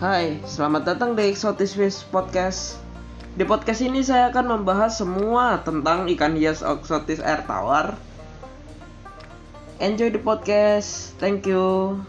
Hai, selamat datang di Exotic Fish Podcast. Di podcast ini saya akan membahas semua tentang ikan hias eksotis air tawar. Enjoy the podcast. Thank you.